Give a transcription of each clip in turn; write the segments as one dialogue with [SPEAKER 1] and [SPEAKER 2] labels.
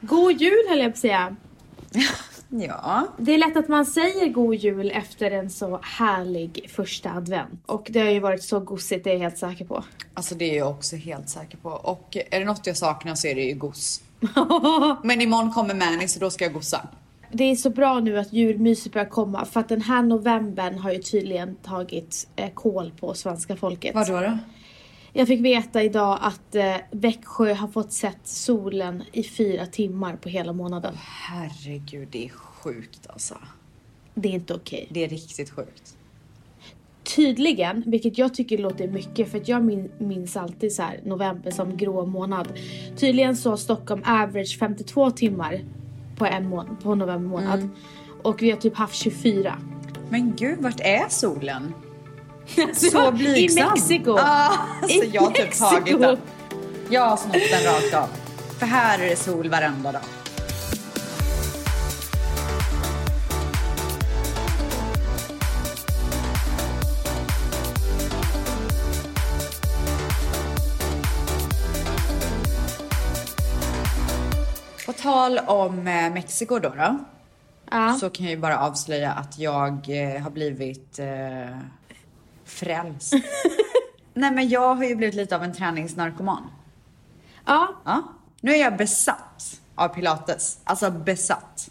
[SPEAKER 1] God jul höll jag på att säga.
[SPEAKER 2] Ja.
[SPEAKER 1] Det är lätt att man säger god jul efter en så härlig första advent. Och det har ju varit så gosigt, det är jag helt säker på.
[SPEAKER 2] Alltså det är jag också helt säker på. Och är det något jag saknar så är det ju gos. Men imorgon kommer Mani så då ska jag gossa.
[SPEAKER 1] Det är så bra nu att julmyset börjar komma för att den här novembern har ju tydligen tagit eh, koll på svenska folket.
[SPEAKER 2] Vadå då?
[SPEAKER 1] Jag fick veta idag att eh, Växjö har fått sett solen i fyra timmar på hela månaden.
[SPEAKER 2] Herregud, det är sjukt alltså.
[SPEAKER 1] Det är inte okej.
[SPEAKER 2] Det är riktigt sjukt.
[SPEAKER 1] Tydligen, vilket jag tycker låter mycket för att jag min, minns alltid så här november som grå månad. Tydligen så har Stockholm average 52 timmar på en månad, på november månad. Och vi har typ haft 24.
[SPEAKER 2] Men gud, vart är solen?
[SPEAKER 1] Så
[SPEAKER 2] Så blygsam.
[SPEAKER 1] I Mexiko.
[SPEAKER 2] Ah, alltså
[SPEAKER 1] I
[SPEAKER 2] jag har typ tagit den. Jag har snott den rakt av. För här är det sol varenda dag. På tal om eh, Mexiko då, då
[SPEAKER 1] Ja.
[SPEAKER 2] så kan jag ju bara avslöja att jag eh, har blivit eh, frälst. Nej men jag har ju blivit lite av en träningsnarkoman.
[SPEAKER 1] ja,
[SPEAKER 2] Ja. Nu är jag besatt av pilates. Alltså besatt.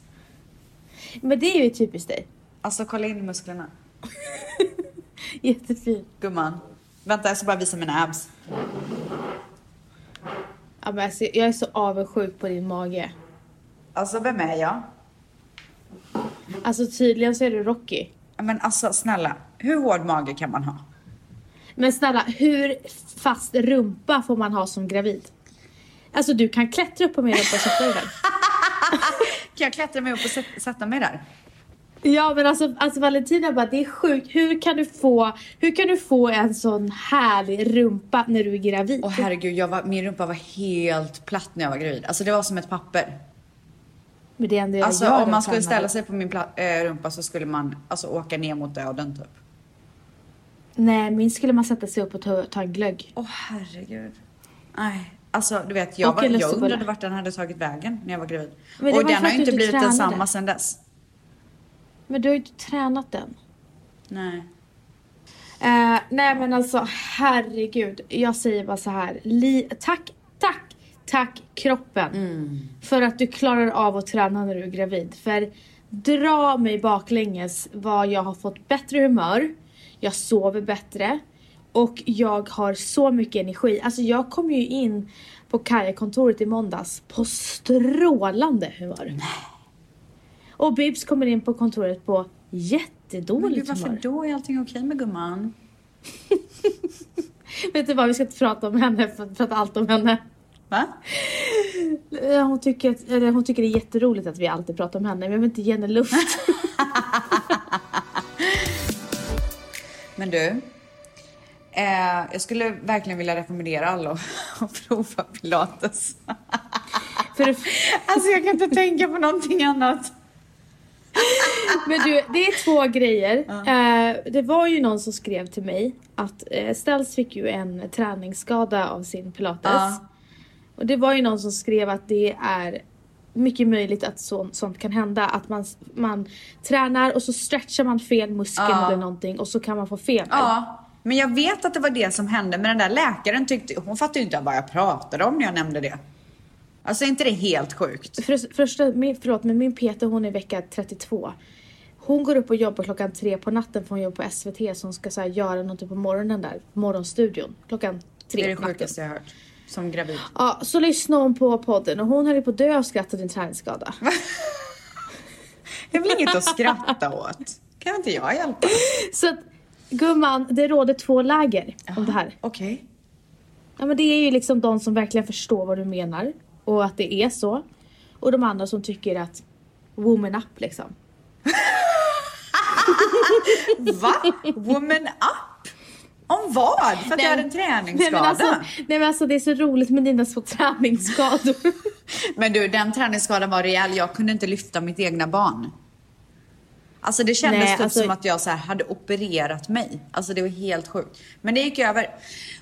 [SPEAKER 1] men det är ju typiskt dig.
[SPEAKER 2] Alltså kolla in musklerna.
[SPEAKER 1] Jättefin.
[SPEAKER 2] Gumman. Vänta jag ska bara visa mina abs.
[SPEAKER 1] Ja, men alltså, jag är så avundsjuk på din mage.
[SPEAKER 2] Alltså vem är jag?
[SPEAKER 1] Alltså tydligen så är du Rocky.
[SPEAKER 2] Men alltså snälla, hur hård mage kan man ha?
[SPEAKER 1] Men snälla, hur fast rumpa får man ha som gravid? Alltså du kan klättra upp på min rumpa och sätta dig där.
[SPEAKER 2] Kan jag klättra mig upp och sätt- sätta mig där?
[SPEAKER 1] Ja men alltså, alltså Valentina bara, det är sjukt. Hur kan du få, hur kan du få en sån härlig rumpa när du är gravid?
[SPEAKER 2] Åh herregud, var, min rumpa var helt platt när jag var gravid. Alltså det var som ett papper.
[SPEAKER 1] Men det är ändå jag
[SPEAKER 2] Alltså
[SPEAKER 1] gör
[SPEAKER 2] om man skulle ställa sig på min äh, rumpa så skulle man alltså åka ner mot döden typ.
[SPEAKER 1] Nej, min skulle man sätta sig upp och ta, ta en glögg.
[SPEAKER 2] Åh herregud. Nej. Alltså du vet, jag, var, jag undrade vart den hade tagit vägen när jag var gravid. Och
[SPEAKER 1] var
[SPEAKER 2] den har ju inte blivit
[SPEAKER 1] tränade.
[SPEAKER 2] densamma sedan dess.
[SPEAKER 1] Men du har ju inte tränat den.
[SPEAKER 2] Nej.
[SPEAKER 1] Eh, nej men alltså herregud. Jag säger bara så här. Li- tack, tack, kroppen. För att du klarar av att träna när du är gravid. För dra mig baklänges vad jag har fått bättre humör. Jag sover bättre. Och jag har så mycket energi. Alltså jag kom ju in på Kaja-kontoret i måndags på strålande humör. Och Bibs kommer in på kontoret på
[SPEAKER 2] Men
[SPEAKER 1] jättedåligt
[SPEAKER 2] gud, varför
[SPEAKER 1] humör.
[SPEAKER 2] då? Är allting okej med gumman?
[SPEAKER 1] Vet du vad, vi ska inte prata om henne för att prata allt om henne.
[SPEAKER 2] Va?
[SPEAKER 1] Eh, Hon tycker, att, eller hon tycker det är jätteroligt att vi alltid pratar om henne, men jag vill inte ge henne luft.
[SPEAKER 2] Men du. Eh, jag skulle verkligen vilja rekommendera alla att prova pilates.
[SPEAKER 1] för
[SPEAKER 2] Alltså jag kan inte tänka på någonting annat.
[SPEAKER 1] men du, det är två grejer. Eh, det var ju någon som skrev till mig att eh, Stels fick ju en träningsskada av sin pilates.
[SPEAKER 2] Ja.
[SPEAKER 1] Och det var ju någon som skrev att det är mycket möjligt att så, sånt kan hända. Att man, man tränar och så stretchar man fel muskel
[SPEAKER 2] Ja.
[SPEAKER 1] eller någonting och så kan man få feber.
[SPEAKER 2] Ja, men jag vet att det var det som hände. Men den där läkaren tyckte, hon fattade ju inte vad jag pratade om när jag nämnde det. Alltså är inte det helt sjukt?
[SPEAKER 1] För, första, min, förlåt, men min Peter hon är vecka 32. Hon går upp och jobbar klockan tre på natten för hon jobbar på SVT som ska så här, göra någonting på morgonen där, morgonstudion. Klockan tre
[SPEAKER 2] Det är det
[SPEAKER 1] på natten.
[SPEAKER 2] sjukaste jag har hört. Som gravid.
[SPEAKER 1] Ja, så lyssnade hon på podden och hon höll på att dö av skratt av din träningsskada.
[SPEAKER 2] Det är väl inget att skratta åt? Kan inte jag hjälpa?
[SPEAKER 1] Så att, gumman, det råder två läger om det här.
[SPEAKER 2] Okej.
[SPEAKER 1] Ja men det är ju liksom de som verkligen förstår vad du menar och att det är så. Och de andra som tycker att woman up liksom.
[SPEAKER 2] Va? Woman up? Om vad? För att jag hade en
[SPEAKER 1] Nej
[SPEAKER 2] träningsskada?
[SPEAKER 1] men, alltså, nej men alltså det är så roligt med dina små träningsskador.
[SPEAKER 2] Men du, den träningsskadan var rejäl. Jag kunde inte lyfta mitt egna barn. Alltså det kändes
[SPEAKER 1] Nej,
[SPEAKER 2] typ
[SPEAKER 1] alltså-
[SPEAKER 2] som att jag så hade opererat mig. Alltså det var helt sjukt. Men det gick över.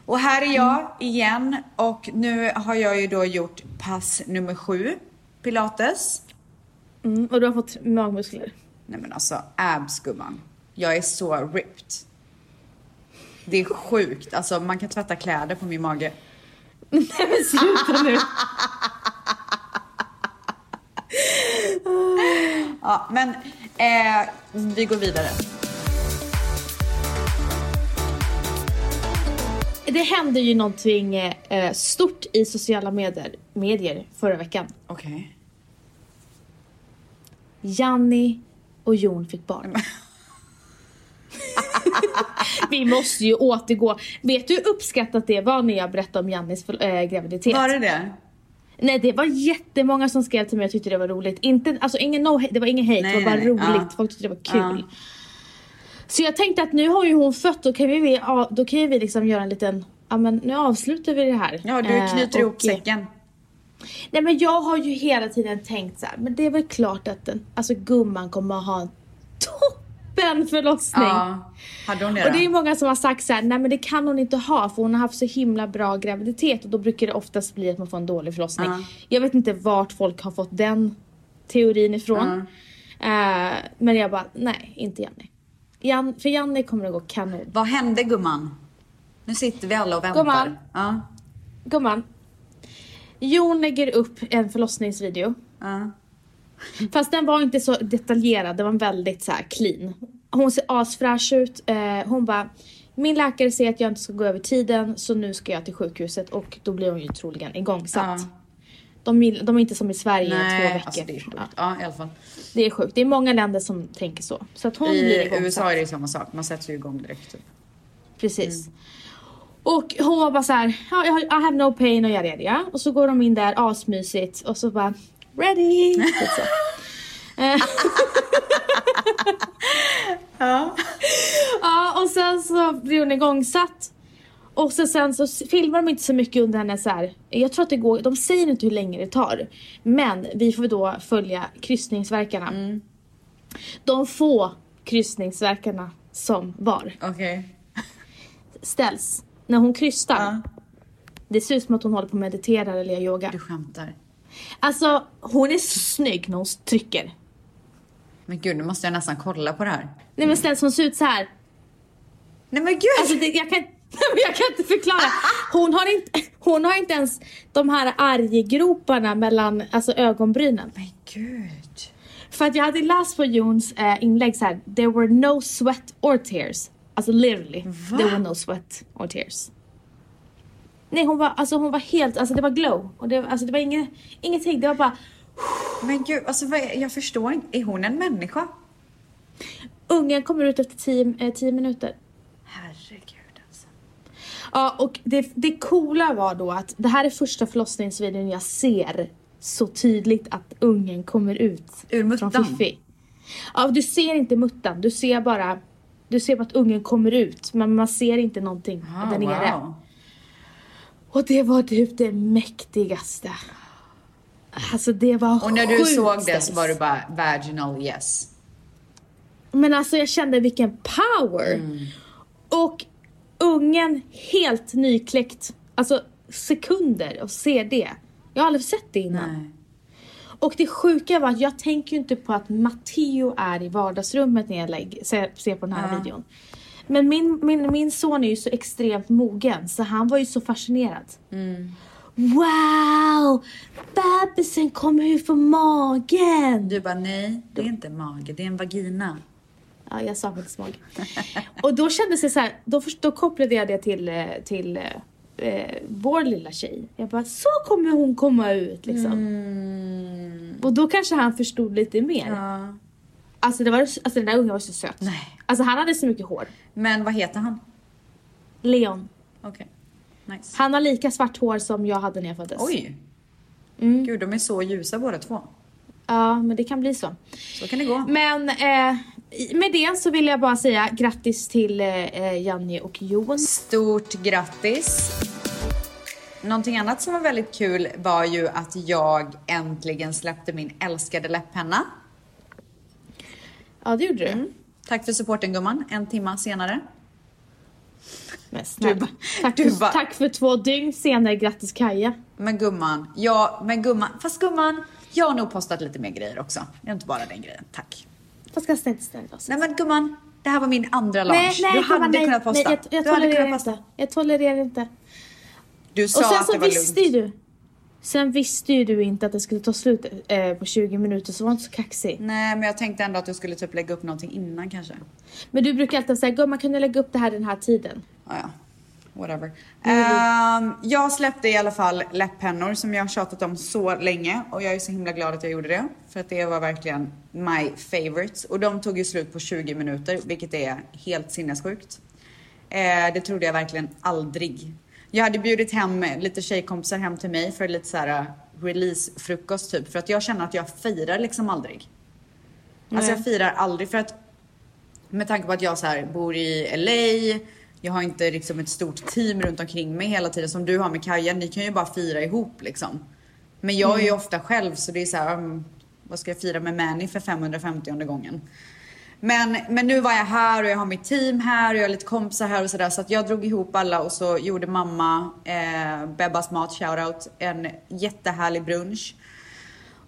[SPEAKER 2] Och här är jag igen och nu har jag ju då gjort pass nummer sju pilates.
[SPEAKER 1] Mm, och du har fått magmuskler.
[SPEAKER 2] Nej men alltså abs gumman. Jag är så ripped. Det är sjukt. Alltså man kan tvätta kläder på min mage.
[SPEAKER 1] Nej men sluta nu.
[SPEAKER 2] Ja, men eh, vi går vidare.
[SPEAKER 1] Det hände ju någonting eh, stort i sociala medier, medier förra veckan.
[SPEAKER 2] Okej.
[SPEAKER 1] Janni och Jon fick barn. Vi måste ju återgå. Vet du hur uppskattat det var när jag berättade om Jannis äh, graviditet?
[SPEAKER 2] Var det det?
[SPEAKER 1] Nej det var jättemånga som skrev till mig och tyckte det var roligt. Inte, alltså ingen no, det var ingen hate,
[SPEAKER 2] Nej,
[SPEAKER 1] det var bara
[SPEAKER 2] nej,
[SPEAKER 1] roligt.
[SPEAKER 2] ja.
[SPEAKER 1] Folk tyckte det var kul.
[SPEAKER 2] Ja.
[SPEAKER 1] Så jag tänkte att nu har ju hon fött, då kan vi, ja, då kan vi liksom göra en liten, ja men nu avslutar vi det här.
[SPEAKER 2] Ja, du
[SPEAKER 1] Eh,
[SPEAKER 2] knyter ihop
[SPEAKER 1] och-
[SPEAKER 2] säcken.
[SPEAKER 1] Nej men jag har ju hela tiden tänkt så här, men det är väl klart att den, alltså gumman kommer att ha en toppen förlossning.
[SPEAKER 2] Ja. Hade hon det
[SPEAKER 1] Och det är
[SPEAKER 2] då?
[SPEAKER 1] många som har sagt så här, nej men det kan hon inte ha för hon har haft så himla bra graviditet och då brukar det oftast bli att man får en dålig förlossning.
[SPEAKER 2] Ja.
[SPEAKER 1] Jag vet inte vart folk har fått den teorin ifrån. Eh, men jag bara, nej inte Janni. Jan, för Janni kommer det gå kanon.
[SPEAKER 2] Vad hände gumman? Nu sitter vi alla och väntar.
[SPEAKER 1] Gumman.
[SPEAKER 2] Ja.
[SPEAKER 1] Gumman. Jon lägger upp en förlossningsvideo.
[SPEAKER 2] Ja.
[SPEAKER 1] Fast den var inte så detaljerad, den var väldigt så här clean. Hon ser asfräsch ut. Eh, hon bara, min läkare säger att jag inte ska gå över tiden så nu ska jag till sjukhuset och då blir hon ju troligen igångsatt.
[SPEAKER 2] Ja.
[SPEAKER 1] De, de är inte som i Sverige i två
[SPEAKER 2] Nej,
[SPEAKER 1] veckor.
[SPEAKER 2] alltså det är sjukt.
[SPEAKER 1] Ja,
[SPEAKER 2] Ja, i alla fall.
[SPEAKER 1] det är sjukt. Det är många länder som tänker så. Så att hon blir
[SPEAKER 2] I
[SPEAKER 1] igångsatt.
[SPEAKER 2] USA är det samma sak. Man sätter ju igång direkt. Typ.
[SPEAKER 1] Precis. Och hon var bara så här, jag I have no pain och yada yada, ja. Och så går de in där asmysigt och så bara ready. Typ. Eh. Ja, och sen så blir hon igångsatt. Och så sen så filmar de inte så mycket under henne så här. Jag tror att det går, de säger inte hur länge det tar. Men vi får då följa kryssningsverkarna. De få kryssningsverkarna som var
[SPEAKER 2] Okej.
[SPEAKER 1] ställs när hon krystar.
[SPEAKER 2] Ja.
[SPEAKER 1] Det ser ut som att hon håller på och mediterar eller yoga.
[SPEAKER 2] Du skämtar.
[SPEAKER 1] Alltså hon är så snygg när hon trycker.
[SPEAKER 2] Men gud, nu måste jag nästan kolla på det här.
[SPEAKER 1] Nej men ställs hon ser ut så här.
[SPEAKER 2] Nej men gud!
[SPEAKER 1] Alltså det, jag, kan, jag kan inte förklara. Hon har inte, hon har inte ens de här arggroparna mellan alltså, ögonbrynen.
[SPEAKER 2] Men gud.
[SPEAKER 1] För att jag hade läst på Jons eh, inlägg så här. There were no sweat or tears. Alltså literally.
[SPEAKER 2] Va?
[SPEAKER 1] There were no sweat or tears. Nej hon var, alltså hon var helt, alltså det var glow. Och det, alltså det var inget, ingenting, det var bara
[SPEAKER 2] Men gud, alltså vad jag förstår inte. Är hon en människa?
[SPEAKER 1] Ungen kommer ut efter tio, eh, tio minuter.
[SPEAKER 2] Herregud alltså.
[SPEAKER 1] Ja, och det, det coola var då att det här är första förlossningsvideon jag ser så tydligt att ungen kommer ut
[SPEAKER 2] Ur
[SPEAKER 1] från
[SPEAKER 2] muttan?
[SPEAKER 1] Fiffi. Ja, du ser inte muttan, du ser bara du ser bara att ungen kommer ut, men man ser inte någonting
[SPEAKER 2] Ah,
[SPEAKER 1] där nere.
[SPEAKER 2] wow.
[SPEAKER 1] Och det var typ det mäktigaste. Alltså det var
[SPEAKER 2] Och när du såg det så var du bara vaginal yes.
[SPEAKER 1] Men alltså jag kände vilken power!
[SPEAKER 2] Mm.
[SPEAKER 1] Och ungen helt nykläckt. Alltså sekunder och se det. Jag har aldrig sett det innan.
[SPEAKER 2] Nej.
[SPEAKER 1] Och det sjuka var att jag tänker ju inte på att Matteo är i vardagsrummet när jag lägger, ser, ser på den här
[SPEAKER 2] Ja.
[SPEAKER 1] videon. Men min, min, min son är ju så extremt mogen så han var ju så fascinerad.
[SPEAKER 2] Mm.
[SPEAKER 1] Wow! Bebisen kommer ur från magen!
[SPEAKER 2] Du bara nej, det är inte mage, det är en vagina.
[SPEAKER 1] Ja, jag sa faktiskt mage. Och då kändes det så här, då, först, då kopplade jag det till, eh, till eh, eh, vår lilla tjej. Jag bara, så kommer hon komma ut liksom.
[SPEAKER 2] Mm.
[SPEAKER 1] Och då kanske han förstod lite mer.
[SPEAKER 2] Ja.
[SPEAKER 1] Alltså, det var, alltså den där ungen var så söt.
[SPEAKER 2] Nej.
[SPEAKER 1] Alltså han hade så mycket hår.
[SPEAKER 2] Men vad heter han?
[SPEAKER 1] Leon.
[SPEAKER 2] Okej. Nice.
[SPEAKER 1] Han har lika svart hår som jag hade när jag föddes.
[SPEAKER 2] Oj!
[SPEAKER 1] Mm.
[SPEAKER 2] Gud, de är så ljusa båda två.
[SPEAKER 1] Ja, men det kan bli så.
[SPEAKER 2] Så kan det gå.
[SPEAKER 1] Men eh, med det så vill jag bara säga grattis till eh, Janni och Jon.
[SPEAKER 2] Stort grattis! Någonting annat som var väldigt kul var ju att jag äntligen släppte min älskade läpppenna.
[SPEAKER 1] Ja, det gjorde du.
[SPEAKER 2] Tack för supporten gumman, en timma senare.
[SPEAKER 1] Men snälla.
[SPEAKER 2] bara-
[SPEAKER 1] tack,
[SPEAKER 2] du
[SPEAKER 1] för, tack för två dygn senare, grattis Kaja.
[SPEAKER 2] Men gumman, ja, men gumman, fast gumman, jag har nog postat lite mer grejer också. Det är inte bara den grejen, tack.
[SPEAKER 1] Vad ska jag ställa istället då?
[SPEAKER 2] Nej men gumman, det här var min andra launch.
[SPEAKER 1] Nej, nej,
[SPEAKER 2] du
[SPEAKER 1] gumman,
[SPEAKER 2] hade
[SPEAKER 1] nej,
[SPEAKER 2] kunnat posta.
[SPEAKER 1] Nej, jag, jag
[SPEAKER 2] du hade kunnat posta.
[SPEAKER 1] inte. Jag tolererar inte.
[SPEAKER 2] Du sa
[SPEAKER 1] Och sen
[SPEAKER 2] att
[SPEAKER 1] så
[SPEAKER 2] det var
[SPEAKER 1] visste
[SPEAKER 2] lugnt.
[SPEAKER 1] ju du. Sen visste ju du inte att det skulle ta slut eh, på 20 minuter så var inte så kaxig.
[SPEAKER 2] Nej men jag tänkte ändå att du skulle typ lägga upp någonting innan kanske.
[SPEAKER 1] Men du brukar alltid säga gumman kan du lägga upp det här den här tiden?
[SPEAKER 2] Ah, ja, whatever. Ehm, jag släppte i alla fall läpppennor som jag har tjatat om så länge och jag är så himla glad att jag gjorde det. För att det var verkligen my favorites. Och de tog ju slut på 20 minuter vilket är helt sinnessjukt. Eh, det trodde jag verkligen aldrig. Jag hade bjudit hem lite tjejkompisar hem till mig för lite så här uh, release-frukost typ. För att jag känner att jag firar liksom aldrig. Alltså
[SPEAKER 1] Nej.
[SPEAKER 2] jag firar aldrig för att med tanke på att jag så här bor i LA, jag har inte liksom ett stort team runt omkring mig hela tiden som du har med Kaja. Ni kan ju bara fira ihop liksom. Men jag är ju ofta själv så det är så här, vad ska jag fira med Manny för 550 gången? Men, men nu var jag här och jag har mitt team här och jag har lite kompisar här och sådär så att jag drog ihop alla och så gjorde mamma, eh, Bebbas mat, shoutout, en jättehärlig brunch.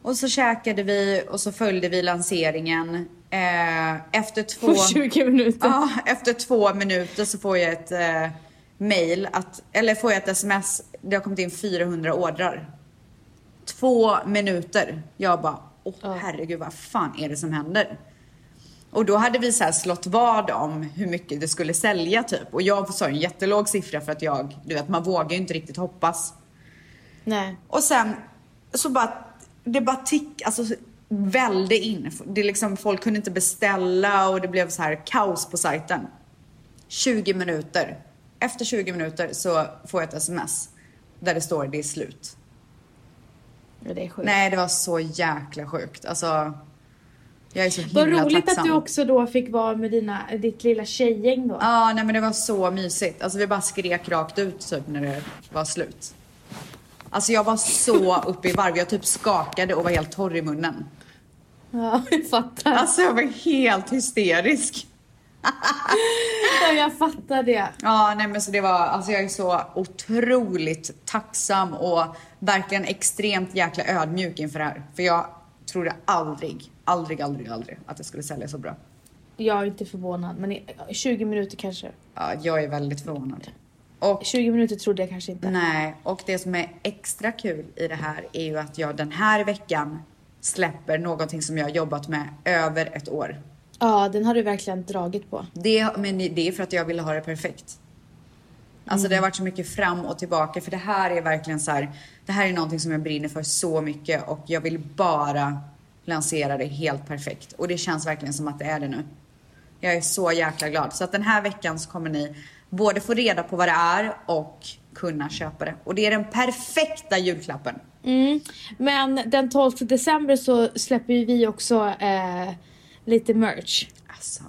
[SPEAKER 2] Och så käkade vi och så följde vi lanseringen. Eh, efter två...
[SPEAKER 1] På 20 minuter.
[SPEAKER 2] Ja, efter två minuter så får jag ett eh, mail, att, eller får jag ett sms. Det har kommit in 400 ordrar. Två minuter. Jag bara, åh herregud vad fan är det som händer? Och då hade vi så här slått vad om hur mycket det skulle sälja typ. Och jag sa en jättelåg siffra för att jag, du vet man vågar ju inte riktigt hoppas.
[SPEAKER 1] Nej.
[SPEAKER 2] Och sen så bara, det bara tick, alltså välde in. Det liksom, folk kunde inte beställa och det blev så här kaos på sajten. 20 minuter. Efter 20 minuter så får jag ett sms där det står det är slut.
[SPEAKER 1] Det är sjukt.
[SPEAKER 2] Nej, det var så jäkla sjukt. Alltså, jag är så
[SPEAKER 1] Vad
[SPEAKER 2] himla
[SPEAKER 1] roligt
[SPEAKER 2] tacksam.
[SPEAKER 1] att du också då fick vara med dina, ditt lilla tjejgäng då.
[SPEAKER 2] Ja, nej men det var så mysigt. Alltså vi bara skrek rakt ut typ när det var slut. Alltså jag var så uppe i varv. Jag typ skakade och var helt torr i munnen.
[SPEAKER 1] Ja, jag fattar.
[SPEAKER 2] Alltså jag var helt hysterisk.
[SPEAKER 1] Ja, jag fattar det.
[SPEAKER 2] Ja, nej men så det var, alltså jag är så otroligt tacksam och verkligen extremt jäkla ödmjuk inför det här. För jag trodde aldrig, aldrig, aldrig, aldrig att det skulle sälja så bra.
[SPEAKER 1] Jag är inte förvånad, men i 20 minuter kanske.
[SPEAKER 2] Ja, jag är väldigt förvånad. Och
[SPEAKER 1] 20 minuter trodde jag kanske inte.
[SPEAKER 2] Nej, och det som är extra kul i det här är ju att jag den här veckan släpper någonting som jag har jobbat med över ett år.
[SPEAKER 1] Ja, den har du verkligen dragit på.
[SPEAKER 2] Det, men det är för att jag ville ha det perfekt. Alltså det har varit så mycket fram och tillbaka för det här är verkligen så här. Det här är någonting som jag brinner för så mycket och jag vill bara lansera det helt perfekt. Och det känns verkligen som att det är det nu. Jag är så jäkla glad. Så att den här veckan så kommer ni både få reda på vad det är och kunna köpa det. Och det är den perfekta julklappen.
[SPEAKER 1] Mm. Men den 12 december så släpper ju vi också eh, lite merch.
[SPEAKER 2] Alltså,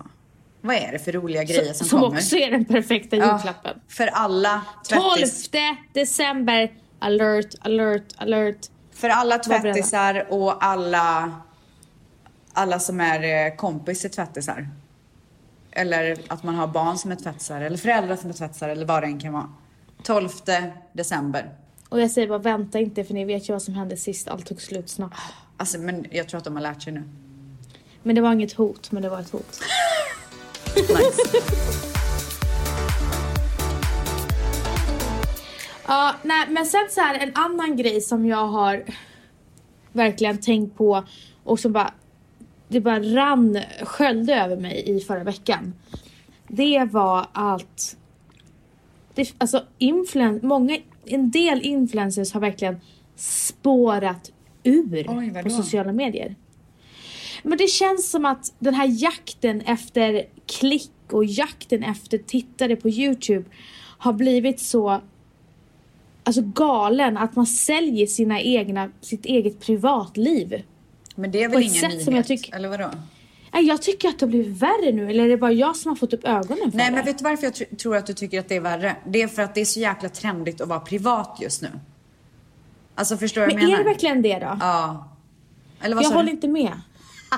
[SPEAKER 2] vad är det för roliga grejer som,
[SPEAKER 1] som
[SPEAKER 2] kommer?
[SPEAKER 1] också är den perfekta
[SPEAKER 2] Ja,
[SPEAKER 1] julklappen.
[SPEAKER 2] för alla
[SPEAKER 1] 12
[SPEAKER 2] tvättis.
[SPEAKER 1] december, alert, alert, alert.
[SPEAKER 2] För alla tvättisar och alla, alla som är eh, kompis till tvättisar. Eller att man har barn som är tvättisar eller föräldrar som är tvättisar eller vad det än kan vara. 12 december.
[SPEAKER 1] Och jag säger bara vänta inte för ni vet ju vad som hände sist, allt tog slut snabbt.
[SPEAKER 2] Alltså men jag tror att de har lärt sig nu.
[SPEAKER 1] Men det var inget hot, men det var ett hot.
[SPEAKER 2] Nice.
[SPEAKER 1] Ja, nej, men sen så här en annan grej som jag har verkligen tänkt på och som bara det bara rann, sköljde över mig i förra veckan. Det var att det, alltså influen, många, en del influencers har verkligen spårat ur
[SPEAKER 2] Oj,
[SPEAKER 1] på sociala medier. Men det känns som att den här jakten efter klick och jakten efter tittare på Youtube har blivit så alltså galen att man säljer sina egna, sitt eget privatliv.
[SPEAKER 2] Men det är väl ingen nyhet?
[SPEAKER 1] som jag tycker-
[SPEAKER 2] Eller vadå?
[SPEAKER 1] Nej, Jag tycker att det har blivit värre nu, eller är det bara jag som har fått upp ögonen för
[SPEAKER 2] Nej
[SPEAKER 1] det?
[SPEAKER 2] men vet du varför jag tr- tror att du tycker att det är värre? Det är för att det är så jäkla trendigt att vara privat just nu. Alltså förstår du vad
[SPEAKER 1] Men
[SPEAKER 2] jag
[SPEAKER 1] är
[SPEAKER 2] menar?
[SPEAKER 1] det verkligen det då?
[SPEAKER 2] Ja. Eller vad
[SPEAKER 1] jag håller
[SPEAKER 2] du?
[SPEAKER 1] inte med.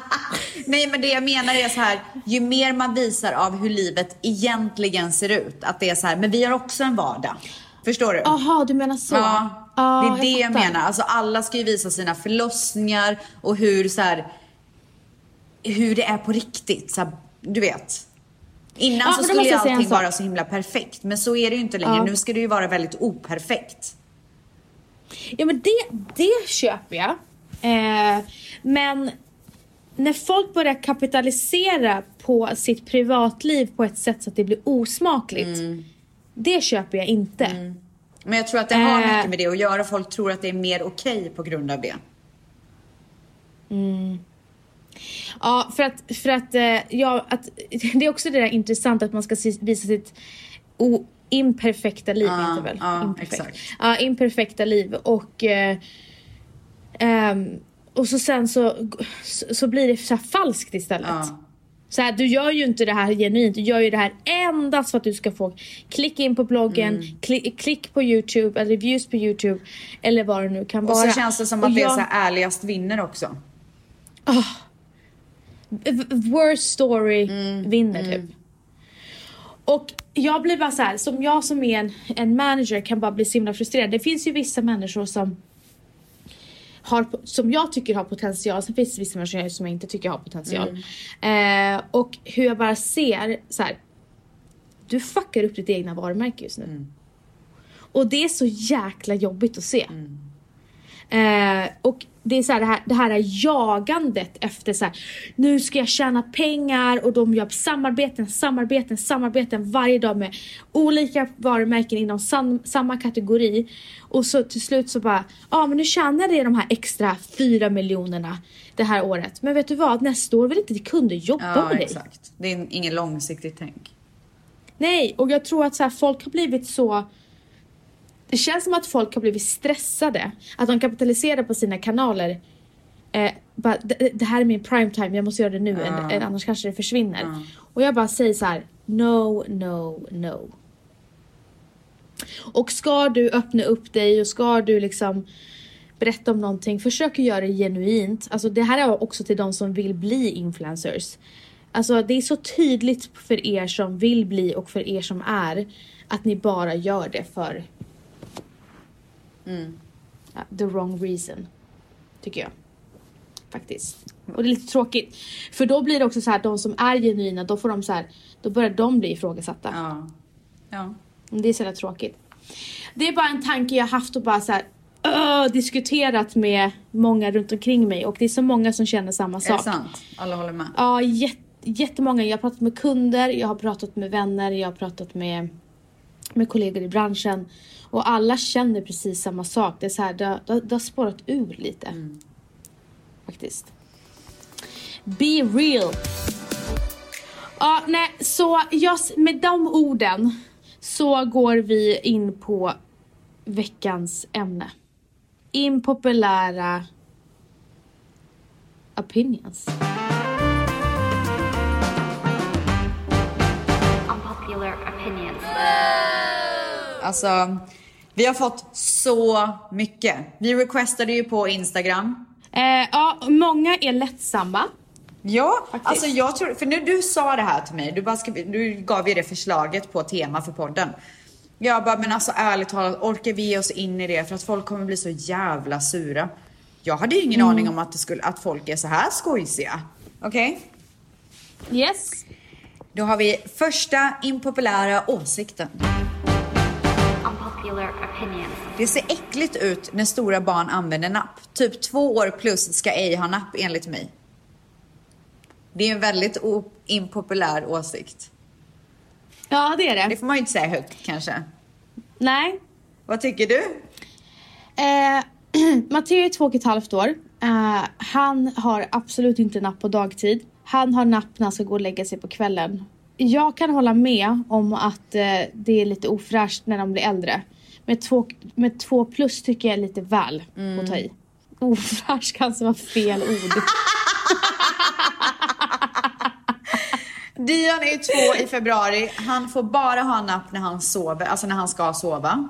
[SPEAKER 2] Nej men det jag menar är så här, ju mer man visar av hur livet egentligen ser ut, att det är så här, men vi har också en vardag. Förstår du?
[SPEAKER 1] Jaha, du menar så?
[SPEAKER 2] Ja,
[SPEAKER 1] Ja,
[SPEAKER 2] det är det jag, menar. Alltså alla ska ju visa sina förlossningar och hur så här, hur det är på riktigt. Så här, du vet. Innan
[SPEAKER 1] Ja,
[SPEAKER 2] så skulle ju allting vara så himla perfekt. Men så är det ju inte längre.
[SPEAKER 1] Ja.
[SPEAKER 2] Nu ska det ju vara väldigt operfekt.
[SPEAKER 1] Ja men det, det köper jag. Eh, men när folk börjar kapitalisera på sitt privatliv på ett sätt så att det blir osmakligt.
[SPEAKER 2] Mm.
[SPEAKER 1] Det köper jag inte.
[SPEAKER 2] Men jag tror att det har
[SPEAKER 1] Eh.
[SPEAKER 2] mycket med det att göra. Folk tror att det är mer okej på grund av det.
[SPEAKER 1] Ja, för att, för att, eh, ja, att det är också det där intressant att man ska visa sitt o, imperfekta liv,
[SPEAKER 2] Ja,
[SPEAKER 1] det väl?
[SPEAKER 2] ja,
[SPEAKER 1] Imperfekt.
[SPEAKER 2] exakt.
[SPEAKER 1] Ja, imperfekta liv och eh, ehm, och så sen så, så, så blir det så falskt istället.
[SPEAKER 2] Ja.
[SPEAKER 1] Så här, du gör ju inte det här genuint, du gör ju det här endast för att du ska få klicka in på bloggen,
[SPEAKER 2] Mm.
[SPEAKER 1] kli, klick på Youtube, eller views på Youtube eller vad det nu kan
[SPEAKER 2] Och
[SPEAKER 1] vara.
[SPEAKER 2] så känns det som
[SPEAKER 1] Och
[SPEAKER 2] att det är
[SPEAKER 1] jag-
[SPEAKER 2] så ärligast vinner också.
[SPEAKER 1] v- worst story
[SPEAKER 2] Mm,
[SPEAKER 1] vinner typ. Och jag blir bara så här, som jag som är en, en manager kan bara bli så himla frustrerad. Det finns ju vissa människor som har, som jag tycker har potential, sen finns det vissa människor som jag inte tycker har potential. Eh, och hur jag bara ser så här. du fuckar upp ditt egna varumärke just nu. Och det är så jäkla jobbigt att se. Eh, och det är så här, det här, det här jagandet efter så här, nu ska jag tjäna pengar och de gör samarbeten, samarbeten, samarbeten varje dag med olika varumärken inom sam, samma kategori. Och så till slut så bara, ja men nu tjänade jag de här extra fyra miljonerna det här året. Men vet du vad, nästa år vill inte kunder jobba
[SPEAKER 2] Ja,
[SPEAKER 1] med dig.
[SPEAKER 2] exakt. Det är ingen långsiktigt tänk.
[SPEAKER 1] Nej, och jag tror att så här, folk har blivit så... Det känns som att folk har blivit stressade. Att de kapitaliserar på sina kanaler. Eh, bara, det, det här är min prime time, jag måste göra det nu,
[SPEAKER 2] Ja.
[SPEAKER 1] än- annars kanske det försvinner.
[SPEAKER 2] Ja.
[SPEAKER 1] Och jag bara säger så här: no, no, no. Och ska du öppna upp dig och ska du liksom berätta om någonting, försök att göra det genuint. Alltså det här är också till de som vill bli influencers. Alltså det är så tydligt för er som vill bli och för er som är att ni bara gör det för ja, the wrong reason. Tycker jag. Faktiskt. Och det är lite tråkigt. För då blir det också så här, de som är genuina, då får de så här, då börjar de bli ifrågasatta.
[SPEAKER 2] Ja. Ja.
[SPEAKER 1] Det är så jävla tråkigt. Det är bara en tanke jag haft och bara så här, öh, diskuterat med många runt omkring mig och det är så många som känner samma
[SPEAKER 2] Är det
[SPEAKER 1] sak.
[SPEAKER 2] sant? Alla håller med?
[SPEAKER 1] Ja, jät- jättemånga. Jag har pratat med kunder, jag har pratat med vänner, jag har pratat med, med kollegor i branschen. Och alla känner precis samma sak. Det är så här, det, har- det, det har spårat ur lite. Faktiskt. Be real. Ja, nej, så jag, med de orden så går vi in på veckans ämne. Impopulära opinions.
[SPEAKER 3] Unpopular opinions.
[SPEAKER 2] Alltså, vi har fått så mycket. Vi requestade ju på Instagram.
[SPEAKER 1] Eh, ja, många är lättsamma.
[SPEAKER 2] Ja,
[SPEAKER 1] Faktiskt.
[SPEAKER 2] alltså jag tror, för när du sa det här till mig, du, bara ska, du gav ju det förslaget på tema för podden. Jag bara, men alltså ärligt talat, orkar vi ge oss in i det? För att folk kommer bli så jävla sura. Jag hade ju ingen aning om att, det skulle, att folk är så här skojsiga. Okej?
[SPEAKER 1] Yes.
[SPEAKER 2] Då har vi första impopulära åsikten. Det ser äckligt ut när stora barn använder napp. Typ två år plus ska ej ha napp enligt mig. Det är en väldigt impopulär åsikt.
[SPEAKER 1] Ja, det är det.
[SPEAKER 2] Det får man ju inte säga högt kanske.
[SPEAKER 1] Nej.
[SPEAKER 2] Vad tycker du?
[SPEAKER 1] Eh, Matteo är två och ett halvt år. Eh, han har absolut inte napp på dagtid. Han har napp när han ska gå och lägga sig på kvällen. Jag kan hålla med om att eh, det är lite ofräscht när de blir äldre. Med två, med två plus tycker jag är lite väl att ta i. Ofräscht kanske var fel ord.
[SPEAKER 2] Dion är ju två i februari. Han får bara ha napp när han sover, alltså när han ska sova.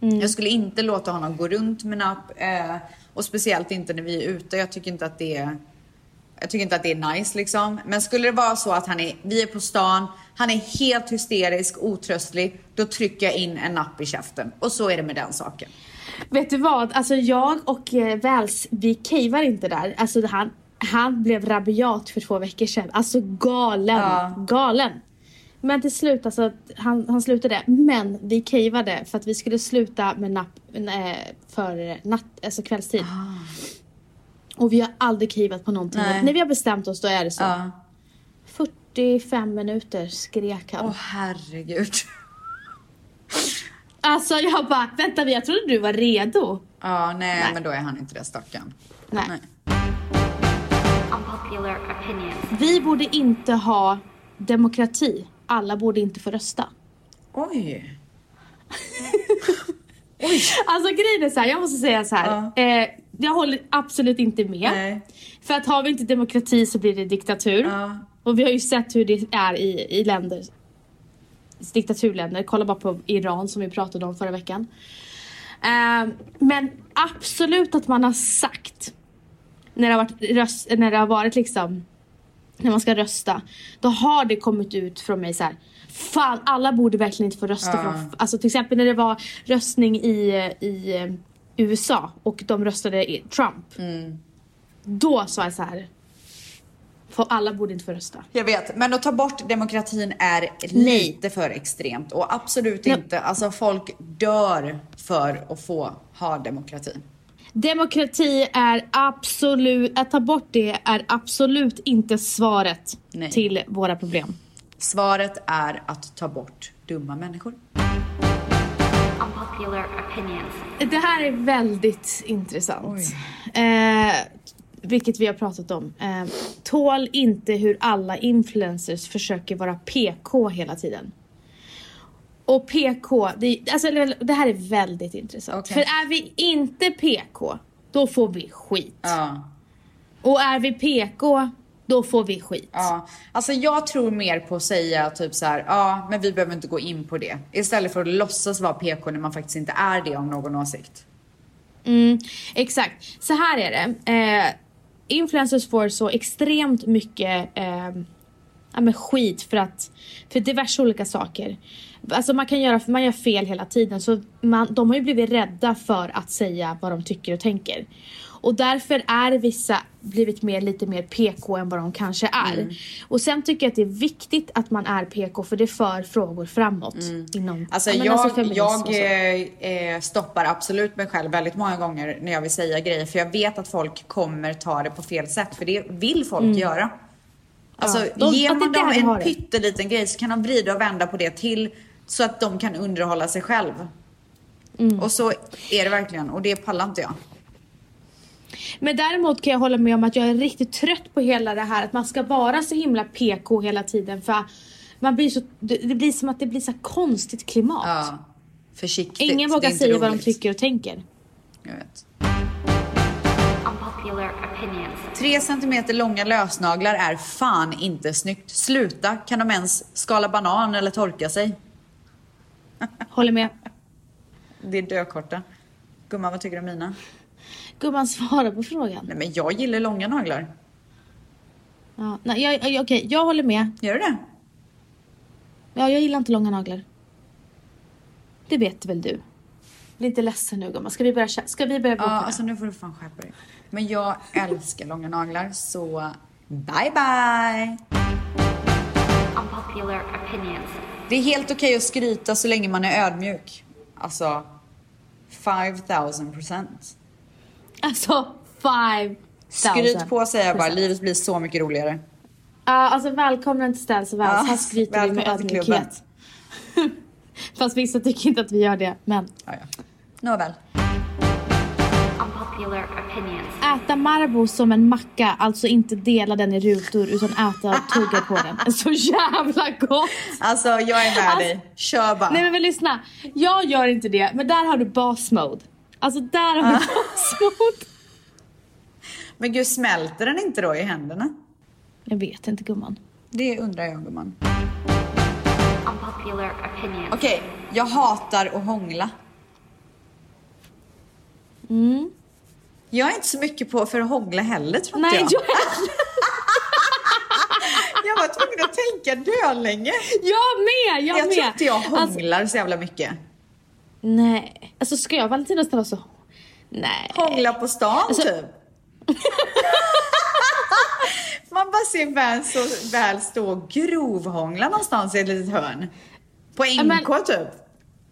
[SPEAKER 2] Jag skulle inte låta honom gå runt med napp. Eh, och speciellt inte när vi är ute. Jag tycker inte att det är Jag tycker inte att det är nice liksom. Men skulle det vara så att han är, vi är på stan, han är helt hysterisk, otröstlig, då trycker jag in en napp i käften. Och så är det med den saken.
[SPEAKER 1] Vet du vad? Alltså jag och eh, Väls, vi cavar inte där. Alltså han, han blev rabiat för två veckor sedan. Alltså galen.
[SPEAKER 2] Ja.
[SPEAKER 1] Galen. Men till slut, alltså han, han slutade. Men vi cavade för att vi skulle sluta med napp eh, för natt, alltså kvällstid. Och vi har aldrig cavat på någonting.
[SPEAKER 2] Nej.
[SPEAKER 1] När vi har bestämt oss då är det så.
[SPEAKER 2] Ja.
[SPEAKER 1] 45 minuter skrek han.
[SPEAKER 2] Åh herregud.
[SPEAKER 1] Alltså jag bara, vänta jag trodde du var redo.
[SPEAKER 2] Ja, nej,
[SPEAKER 1] Nej.
[SPEAKER 2] men då är han inte det stackarn.
[SPEAKER 1] Nej.
[SPEAKER 2] Nej.
[SPEAKER 1] Vi borde inte ha demokrati. Alla borde inte få rösta.
[SPEAKER 2] Oj.
[SPEAKER 1] Alltså grejen är så här, jag måste säga så här. Eh, jag håller absolut inte med.
[SPEAKER 2] Nej.
[SPEAKER 1] För att har vi inte demokrati så blir det diktatur.
[SPEAKER 2] Ja.
[SPEAKER 1] Och vi har ju sett hur det är i, i länder. Diktaturländer. Kolla bara på Iran som vi pratade om förra veckan. Eh, men absolut att man har sagt när det har varit, röst, när det har varit liksom när man ska rösta, då har det kommit ut från mig så här. Fan, alla borde verkligen inte få rösta. För de, alltså till exempel när det var röstning i, i USA och de röstade i Trump. Då sa jag så här. För alla borde inte få rösta.
[SPEAKER 2] Jag vet, men att ta bort demokratin är
[SPEAKER 1] Nej.
[SPEAKER 2] lite för extremt och absolut
[SPEAKER 1] Nej.
[SPEAKER 2] inte. Alltså folk dör för att få ha demokrati.
[SPEAKER 1] Demokrati är absolut, att ta bort det är absolut inte svaret
[SPEAKER 2] Nej.
[SPEAKER 1] till våra problem.
[SPEAKER 2] Svaret är att ta bort dumma människor.
[SPEAKER 3] Unpopular opinions.
[SPEAKER 1] Det här är väldigt intressant. Eh, vilket vi har pratat om. Eh, tål inte hur alla influencers försöker vara PK hela tiden. Och PK, det, alltså, det här är väldigt intressant.
[SPEAKER 2] Okej.
[SPEAKER 1] För är vi inte PK, då får vi skit.
[SPEAKER 2] Ja.
[SPEAKER 1] Och är vi PK, då får vi skit.
[SPEAKER 2] Ja, alltså jag tror mer på att säga typ så här, ja, men vi behöver inte gå in på det. Istället för att låtsas vara PK när man faktiskt inte är det om någon åsikt.
[SPEAKER 1] Mm, exakt. Så här är det. Eh, influencers får så extremt mycket eh, ja, men skit för att för diverse olika saker. Alltså man kan göra, man gör fel hela tiden så man, de har ju blivit rädda för att säga vad de tycker och tänker. Och därför är vissa blivit mer, lite mer PK än vad de kanske är. Och sen tycker jag att det är viktigt att man är PK för det för frågor framåt. Inom,
[SPEAKER 2] Alltså jag,
[SPEAKER 1] feminism
[SPEAKER 2] jag eh, eh, stoppar absolut mig själv väldigt många gånger när jag vill säga grejer för jag vet att folk kommer ta det på fel sätt för det vill folk göra. Alltså
[SPEAKER 1] Mm. Ja, de-
[SPEAKER 2] ger man dem en pytteliten grej så kan de vrida och vända på det till så att de kan underhålla sig själv.
[SPEAKER 1] Mm.
[SPEAKER 2] Och så är det verkligen och det pallar inte jag.
[SPEAKER 1] Men däremot kan jag hålla med om att jag är riktigt trött på hela det här att man ska vara så himla PK hela tiden för man blir så, det blir som att det blir så konstigt klimat.
[SPEAKER 2] Ja. Försiktigt.
[SPEAKER 1] Ingen vågar säga vad de
[SPEAKER 2] roligt.
[SPEAKER 1] tycker och tänker.
[SPEAKER 2] Jag vet. Tre centimeter långa lösnaglar är fan inte snyggt. Sluta, kan de ens skala banan eller torka sig?
[SPEAKER 1] Håller med.
[SPEAKER 2] Det är dökorta. Gumman, vad tycker du om mina?
[SPEAKER 1] Gumman svara på frågan.
[SPEAKER 2] Nej men jag gillar långa naglar.
[SPEAKER 1] Ja, nej, jag, okej, jag håller med.
[SPEAKER 2] Gör du det?
[SPEAKER 1] Ja, jag gillar inte långa naglar. Det vet väl du? Bli inte ledsen nu gumman. Ska vi börja, ska vi börja
[SPEAKER 2] Ja, alltså nu får du fan skärpa dig. Men jag älskar långa naglar så bye bye!
[SPEAKER 3] Unpopular opinions.
[SPEAKER 2] Det är helt okej att skryta så länge man är ödmjuk. Alltså, 5000 procent.
[SPEAKER 1] Alltså, five
[SPEAKER 2] Skryt på säger jag bara, livet blir så mycket roligare.
[SPEAKER 1] Ja, alltså välkommen till Ställs och Väls.
[SPEAKER 2] Ja,
[SPEAKER 1] Här skryter vi med ödmjukhet. Fast vissa tycker inte att vi gör det, men.
[SPEAKER 2] Ja, ja. Nåväl.
[SPEAKER 1] Äta Marabou som en macka, alltså inte dela den i rutor utan äta och tugga på den. Så jävla gott!
[SPEAKER 2] Alltså jag är med
[SPEAKER 1] Alltså-
[SPEAKER 2] dig. Kör bara.
[SPEAKER 1] Nej men, men lyssna, jag gör inte det, men där har du boss mode. Alltså där har du boss mode.
[SPEAKER 2] Men gud, smälter den inte då i händerna?
[SPEAKER 1] Jag vet inte gumman.
[SPEAKER 2] Det undrar jag gumman. Okej, jag hatar att hångla.
[SPEAKER 1] Mm.
[SPEAKER 2] Jag är inte så mycket på för att hångla heller tror inte
[SPEAKER 1] Nej
[SPEAKER 2] jag.
[SPEAKER 1] jag
[SPEAKER 2] var tvungen att tänka dölänge.
[SPEAKER 1] Jag med! Jag,
[SPEAKER 2] Jag
[SPEAKER 1] med!
[SPEAKER 2] tror inte jag
[SPEAKER 1] Alltså,
[SPEAKER 2] hånglar så jävla mycket.
[SPEAKER 1] Nej. Alltså ska jag Valentina ställa så? Nej.
[SPEAKER 2] Hångla på stan
[SPEAKER 1] Alltså-
[SPEAKER 2] typ. Man bara ser väl, så, väl stå och grovhångla någonstans i ett litet hörn. På NK
[SPEAKER 1] men-
[SPEAKER 2] typ.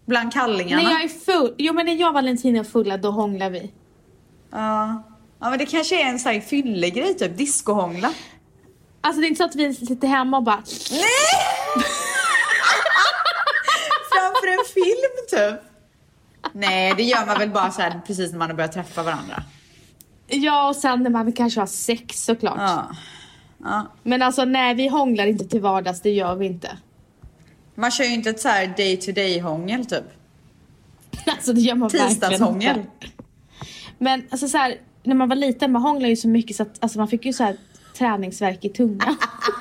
[SPEAKER 2] Bland kallingarna.
[SPEAKER 1] När jag är full, jo men när jag och Valentina är fulla då hånglar vi.
[SPEAKER 2] Ja. ja men det kanske är en sån här fyllegrej typ, discohångla.
[SPEAKER 1] Alltså det är inte så att vi sitter hemma och bara
[SPEAKER 2] Nej! Framför en film typ. Nej det gör man väl bara så här precis när man har börjat träffa varandra.
[SPEAKER 1] Ja och sen när man kanske har sex såklart.
[SPEAKER 2] Ja. ja.
[SPEAKER 1] Men alltså nej vi hånglar inte till vardags, det gör vi inte.
[SPEAKER 2] Man kör ju inte ett så här day to day hångel typ.
[SPEAKER 1] Alltså det gör man
[SPEAKER 2] Tisdagshångel.
[SPEAKER 1] Men alltså så här, när man var liten man hånglade ju så mycket så att alltså, man fick ju så här träningsverk i tungan.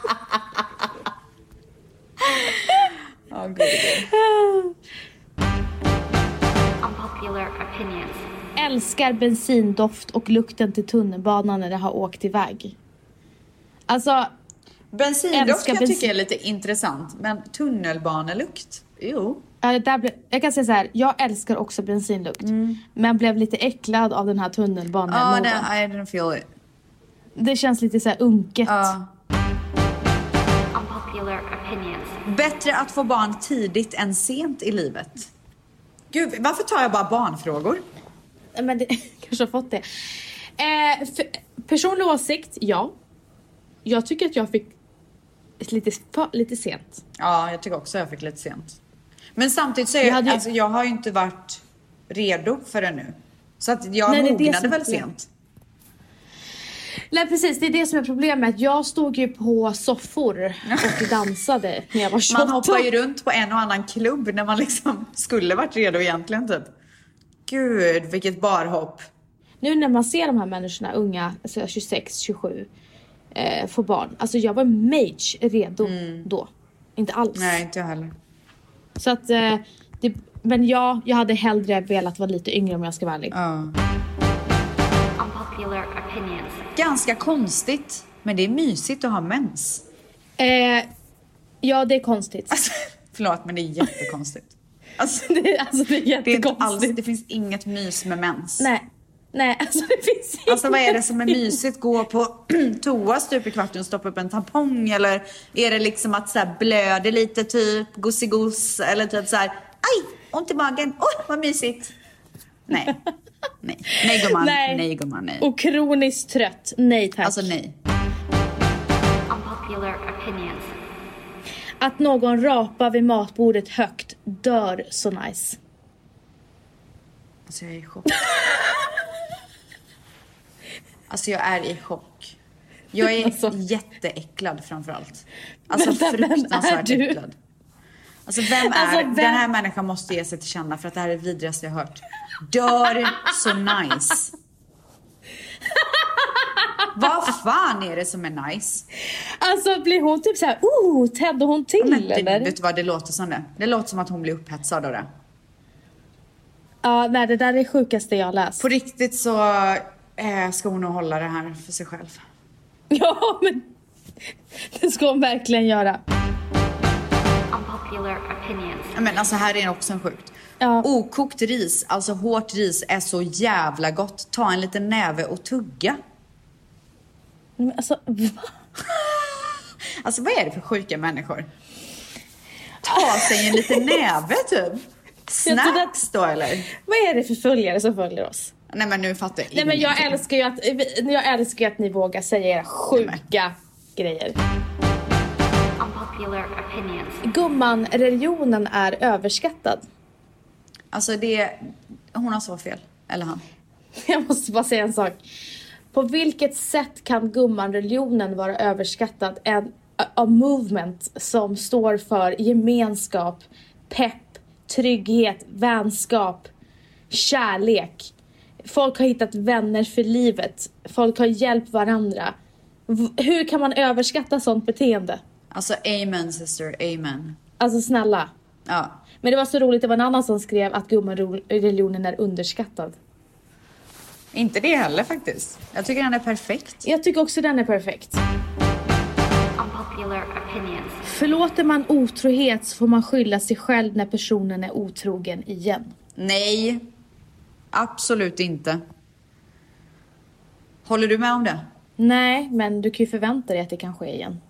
[SPEAKER 3] opinions.
[SPEAKER 1] Älskar bensindoft och lukten till tunnelbanan när det har åkt iväg. Alltså,
[SPEAKER 2] Bensindoft kan jag
[SPEAKER 1] bensin-
[SPEAKER 2] tycka är lite intressant, men tunnelbanelukt? Jo.
[SPEAKER 1] Ja, det där ble, jag kan säga så här, jag älskar också bensinlukt. Men blev lite äcklad av den här
[SPEAKER 2] Ja,
[SPEAKER 1] tunnelbanemoden.
[SPEAKER 2] det, I didn't feel it.
[SPEAKER 1] det känns lite så här unket.
[SPEAKER 2] Ja.
[SPEAKER 3] Unpopular opinions.
[SPEAKER 2] Bättre att få barn tidigt än sent i livet. Gud, varför tar jag bara barnfrågor?
[SPEAKER 1] Men det, kanske har fått det. Eh, för, personlig åsikt, ja. Jag tycker att jag fick lite, lite sent.
[SPEAKER 2] Ja, jag tycker också jag fick lite sent. Men samtidigt så är
[SPEAKER 1] Jag hade
[SPEAKER 2] alltså, jag har ju inte varit redo för det nu. Så att jag
[SPEAKER 1] Nej,
[SPEAKER 2] mognade väl sent.
[SPEAKER 1] Nej precis, det är det som är problemet. Jag stod ju på soffor och dansade när jag var 28.
[SPEAKER 2] Man hoppar ju runt på en och annan klubb när man liksom skulle varit redo egentligen typ. Gud, vilket barhopp.
[SPEAKER 1] Nu när man ser de här människorna, unga, alltså 26, 27, eh, få barn. Alltså jag var mage redo då. Inte alls.
[SPEAKER 2] Mm. Nej, inte jag heller.
[SPEAKER 1] Så att, eh, det, men ja, jag hade hellre velat vara lite yngre om jag ska vara ärlig.
[SPEAKER 2] Ja.
[SPEAKER 3] Unpopular opinions.
[SPEAKER 2] Ganska konstigt, men det är mysigt att ha mens.
[SPEAKER 1] Eh, ja, det är konstigt.
[SPEAKER 2] Alltså, förlåt, men det är jättekonstigt. Alltså,
[SPEAKER 1] det, är- alltså det är
[SPEAKER 2] det, är
[SPEAKER 1] jättekonstigt.
[SPEAKER 2] alls, det finns inget mys med mens.
[SPEAKER 1] Nej, nej, alltså det finns
[SPEAKER 2] Alltså vad är det
[SPEAKER 1] inget.
[SPEAKER 2] som är mysigt? Gå på toa stup i kvarten och stoppa upp en tampong? Eller är det liksom att så här blöder lite typ, gosigos? Eller typ så här, aj, ont i magen, oj vad mysigt. Nej, nej, nej gumman, nej, nej gumman, nej.
[SPEAKER 1] Och kroniskt trött. Nej tack.
[SPEAKER 2] Alltså nej.
[SPEAKER 3] Unpopular opinions.
[SPEAKER 1] Att någon rapar vid matbordet högt dör så nice.
[SPEAKER 2] Alltså jag är i chock. Alltså jag är i chock. Jag är
[SPEAKER 1] Alltså.
[SPEAKER 2] jätteäcklad framförallt. Alltså
[SPEAKER 1] Vänta,
[SPEAKER 2] fruktansvärt
[SPEAKER 1] du?
[SPEAKER 2] äcklad. Alltså vem är,
[SPEAKER 1] Alltså, vem-
[SPEAKER 2] den här människan måste ge sig till känna för att det här är det vidrigaste jag hört. Dör så nice. Vad fan är det som är nice?
[SPEAKER 1] Alltså blir hon typ såhär, oh, tändde hon till
[SPEAKER 2] Men det,
[SPEAKER 1] eller?
[SPEAKER 2] vet du vad, det låter som det. Det låter som att hon blir upphetsad av det.
[SPEAKER 1] Ja, nej det där är det sjukaste jag läst.
[SPEAKER 2] På riktigt så eh, ska hon nog hålla det här för sig själv.
[SPEAKER 1] Ja, men det ska hon verkligen göra.
[SPEAKER 3] Unpopular opinions.
[SPEAKER 2] Men alltså här är också en sjukt.
[SPEAKER 1] Ja.
[SPEAKER 2] Okokt ris, alltså hårt ris, är så jävla gott. Ta en liten näve och tugga.
[SPEAKER 1] Men alltså, va?
[SPEAKER 2] Alltså vad är det för sjuka människor? Ta sig en liten näve typ. Snacks då eller?
[SPEAKER 1] Vad är det för följare som följer oss?
[SPEAKER 2] Nej men nu fattar jag
[SPEAKER 1] Nej men jag älskar ju att, jag älskar ju att ni vågar säga era sjuka grejer. Gumman, religionen är överskattad.
[SPEAKER 2] Alltså det, hon har så fel. Eller han.
[SPEAKER 1] Jag måste bara säga en sak. På vilket sätt kan gumman-religionen vara överskattad? En a, a movement som står för gemenskap, pepp, trygghet, vänskap, kärlek. Folk har hittat vänner för livet. Folk har hjälpt varandra. V- hur kan man överskatta sånt beteende?
[SPEAKER 2] Alltså amen sister, amen.
[SPEAKER 1] Alltså snälla.
[SPEAKER 2] Ja.
[SPEAKER 1] Men det var så roligt, det var en annan som skrev att gumman-religionen är underskattad.
[SPEAKER 2] Inte det heller faktiskt. Jag tycker den är perfekt.
[SPEAKER 1] Jag tycker också den är perfekt. Förlåter man otrohet så får man skylla sig själv när personen är otrogen igen.
[SPEAKER 2] Nej, absolut inte. Håller du med om det?
[SPEAKER 1] Nej, men du kan ju förvänta dig att det kan ske igen.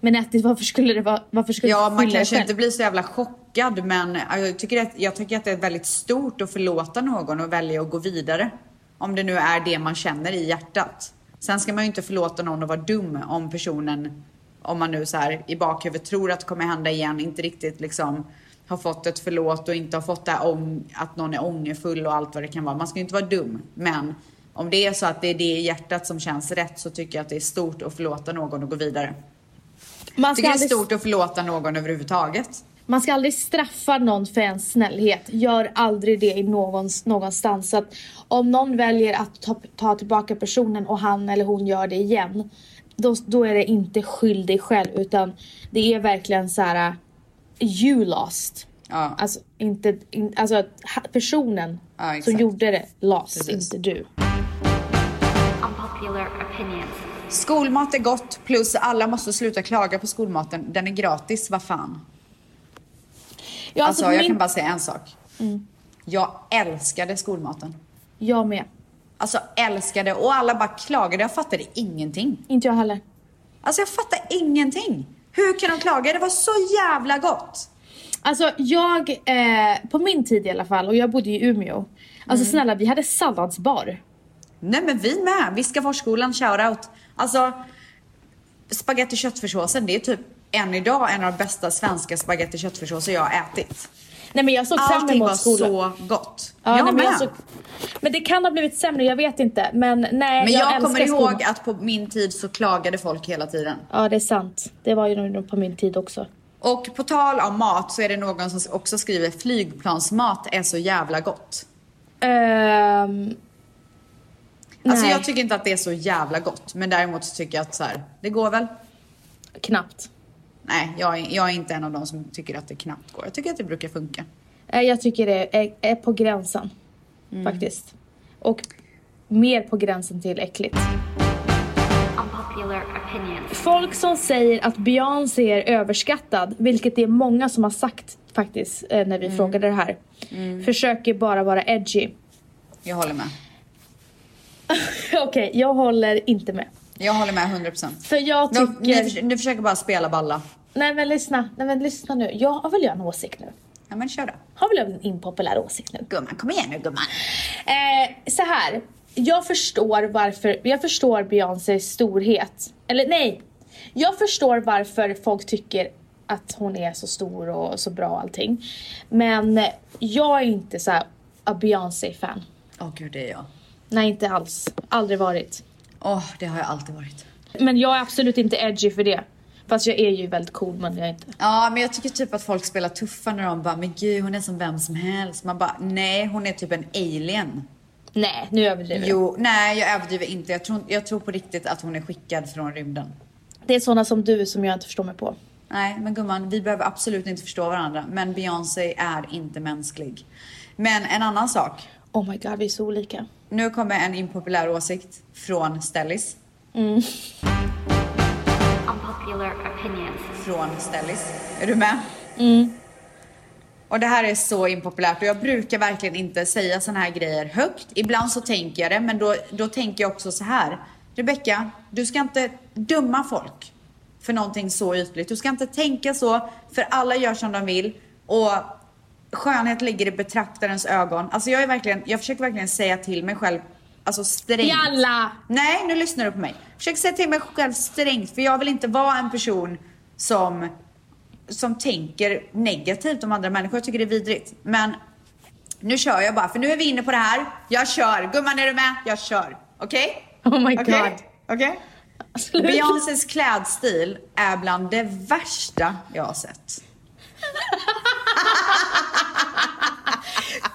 [SPEAKER 1] Men att det, varför skulle det vara, varför skulle
[SPEAKER 2] Ja, man kanske
[SPEAKER 1] själv?
[SPEAKER 2] inte blir så jävla chockad men jag tycker, att, jag tycker att det är väldigt stort att förlåta någon och välja att gå vidare. Om det nu är det man känner i hjärtat. Sen ska man ju inte förlåta någon och vara dum om personen, om man nu så här i bakhuvudet tror att det kommer hända igen, inte riktigt liksom har fått ett förlåt och inte har fått det ång, att någon är ångerfull och allt vad det kan vara. Man ska ju inte vara dum. Men om det är så att det är det i hjärtat som känns rätt så tycker jag att det är stort att förlåta någon och gå vidare.
[SPEAKER 1] Man
[SPEAKER 2] tycker det är stort att förlåta någon överhuvudtaget.
[SPEAKER 1] man ska aldrig straffa någon för en snällhet. Gör aldrig det i någons, någonstans. Så att om någon väljer att ta, ta tillbaka personen och han eller hon gör det igen. Då, då är det inte skyll dig själv utan det är verkligen så här. You lost.
[SPEAKER 2] Ja.
[SPEAKER 1] Alltså, inte, in, alltså personen
[SPEAKER 2] Ja,
[SPEAKER 1] som gjorde det lost,
[SPEAKER 2] Precis.
[SPEAKER 1] inte du.
[SPEAKER 3] Unpopular opinions.
[SPEAKER 2] Skolmat är gott plus alla måste sluta klaga på skolmaten. Den är gratis, vad fan.
[SPEAKER 1] Ja,
[SPEAKER 2] Alltså,
[SPEAKER 1] på
[SPEAKER 2] jag
[SPEAKER 1] min-
[SPEAKER 2] kan bara säga en sak. Jag älskade skolmaten.
[SPEAKER 1] Jag med.
[SPEAKER 2] Alltså älskade och alla bara klagade. Jag fattade ingenting.
[SPEAKER 1] Inte jag heller.
[SPEAKER 2] Alltså jag fattade ingenting. Hur kan de klaga? Det var så jävla gott.
[SPEAKER 1] Alltså jag, eh, på min tid i alla fall, och jag bodde i Umeå. Alltså
[SPEAKER 2] Mm.
[SPEAKER 1] snälla, vi hade salladsbar.
[SPEAKER 2] Nej men vi med. Viskaforsskolan, shoutout. Alltså spagetti köttfärssåsen, det är typ än idag en av de bästa svenska spagetti köttfärssåser jag har ätit.
[SPEAKER 1] Nej men jag såg fram
[SPEAKER 2] Allting var
[SPEAKER 1] emot skolan.
[SPEAKER 2] så gott.
[SPEAKER 1] Ja,
[SPEAKER 2] jag
[SPEAKER 1] nej, men, jag såg... men det kan ha blivit sämre, jag vet inte. Men nej,
[SPEAKER 2] Men jag,
[SPEAKER 1] älskar
[SPEAKER 2] kommer ihåg
[SPEAKER 1] skolmat.
[SPEAKER 2] att på min tid så klagade folk hela tiden.
[SPEAKER 1] Ja det är sant. Det var ju nog på min tid också.
[SPEAKER 2] Och på tal om mat så är det någon som också skriver flygplansmat är så jävla gott.
[SPEAKER 1] Ehm,
[SPEAKER 2] Alltså jag tycker inte att det är så jävla gott. Men däremot så tycker jag att så här, det går väl.
[SPEAKER 1] knappt.
[SPEAKER 2] Nej, jag är, jag är inte en av de som tycker att det knappt går. Jag tycker att det brukar funka.
[SPEAKER 1] Eh, Jag tycker det är, är på gränsen.
[SPEAKER 2] Mm.
[SPEAKER 1] Faktiskt. Och mer på gränsen till äckligt. Folk som säger att Beyoncé är överskattad, vilket det är många som har sagt faktiskt eh, när vi
[SPEAKER 2] Mm.
[SPEAKER 1] frågade det här. Försöker bara vara edgy.
[SPEAKER 2] Jag håller med.
[SPEAKER 1] Okej, jag håller inte med.
[SPEAKER 2] Jag håller med 100%.
[SPEAKER 1] För jag tycker...
[SPEAKER 2] ni, förs- ni försöker bara spela balla.
[SPEAKER 1] Nej men lyssna, nej men lyssna nu. Jag har väl jag en åsikt nu?
[SPEAKER 2] Ja men kör då.
[SPEAKER 1] Har väl en impopulär åsikt nu?
[SPEAKER 2] Gumman, kom igen nu gumman.
[SPEAKER 1] Eh, så här. Jag förstår varför, jag förstår Beyoncés storhet. Eller nej. Jag förstår varför folk tycker att hon är så stor och så bra och allting. Men jag är inte så här a Beyoncé-fan.
[SPEAKER 2] Åh gud, det är jag.
[SPEAKER 1] Nej, inte alls. Aldrig varit.
[SPEAKER 2] Åh, det har jag alltid varit.
[SPEAKER 1] Men jag är absolut inte edgy för det. Fast jag är ju väldigt cool men jag är inte.
[SPEAKER 2] Ja, men jag tycker typ att folk spelar tuffa när de bara, men gud hon är som vem som helst. Man bara, nej hon är typ en alien.
[SPEAKER 1] Nej, nu överdriver jag.
[SPEAKER 2] Jo, nej jag överdriver inte. Jag tror, jag tror på riktigt att hon är skickad från rymden.
[SPEAKER 1] Det är såna som du som jag inte förstår mig på.
[SPEAKER 2] Nej, men gumman, vi behöver absolut inte förstå varandra. Men Beyoncé är inte mänsklig. Men en annan sak.
[SPEAKER 1] Oh my god, vi är så olika.
[SPEAKER 2] Nu kommer en impopulär åsikt från Stellis.
[SPEAKER 3] Unpopular opinions.
[SPEAKER 2] Från Stellis. Är du med? Och det här är så impopulärt och jag brukar verkligen inte säga såna här grejer högt. Ibland så tänker jag det, men då, då tänker jag också så här. Rebecka, du ska inte döma folk för någonting så ytligt. Du ska inte tänka så, för alla gör som de vill. Och skönhet ligger i betraktarens ögon. Alltså jag är verkligen, jag försöker verkligen säga till mig själv, alltså strängt.
[SPEAKER 1] Jalla!
[SPEAKER 2] Nej, nu lyssnar du på mig. Försök säga till mig själv strängt, för jag vill inte vara en person som, som tänker negativt om andra människor. Jag tycker det är vidrigt. Men nu kör jag bara, för nu är vi inne på det här. Jag kör. Gumman, är du med? Jag kör. Okej?
[SPEAKER 1] Oh my
[SPEAKER 2] Okej?
[SPEAKER 1] god.
[SPEAKER 2] Okej? Beyoncés klädstil är bland det värsta jag har sett.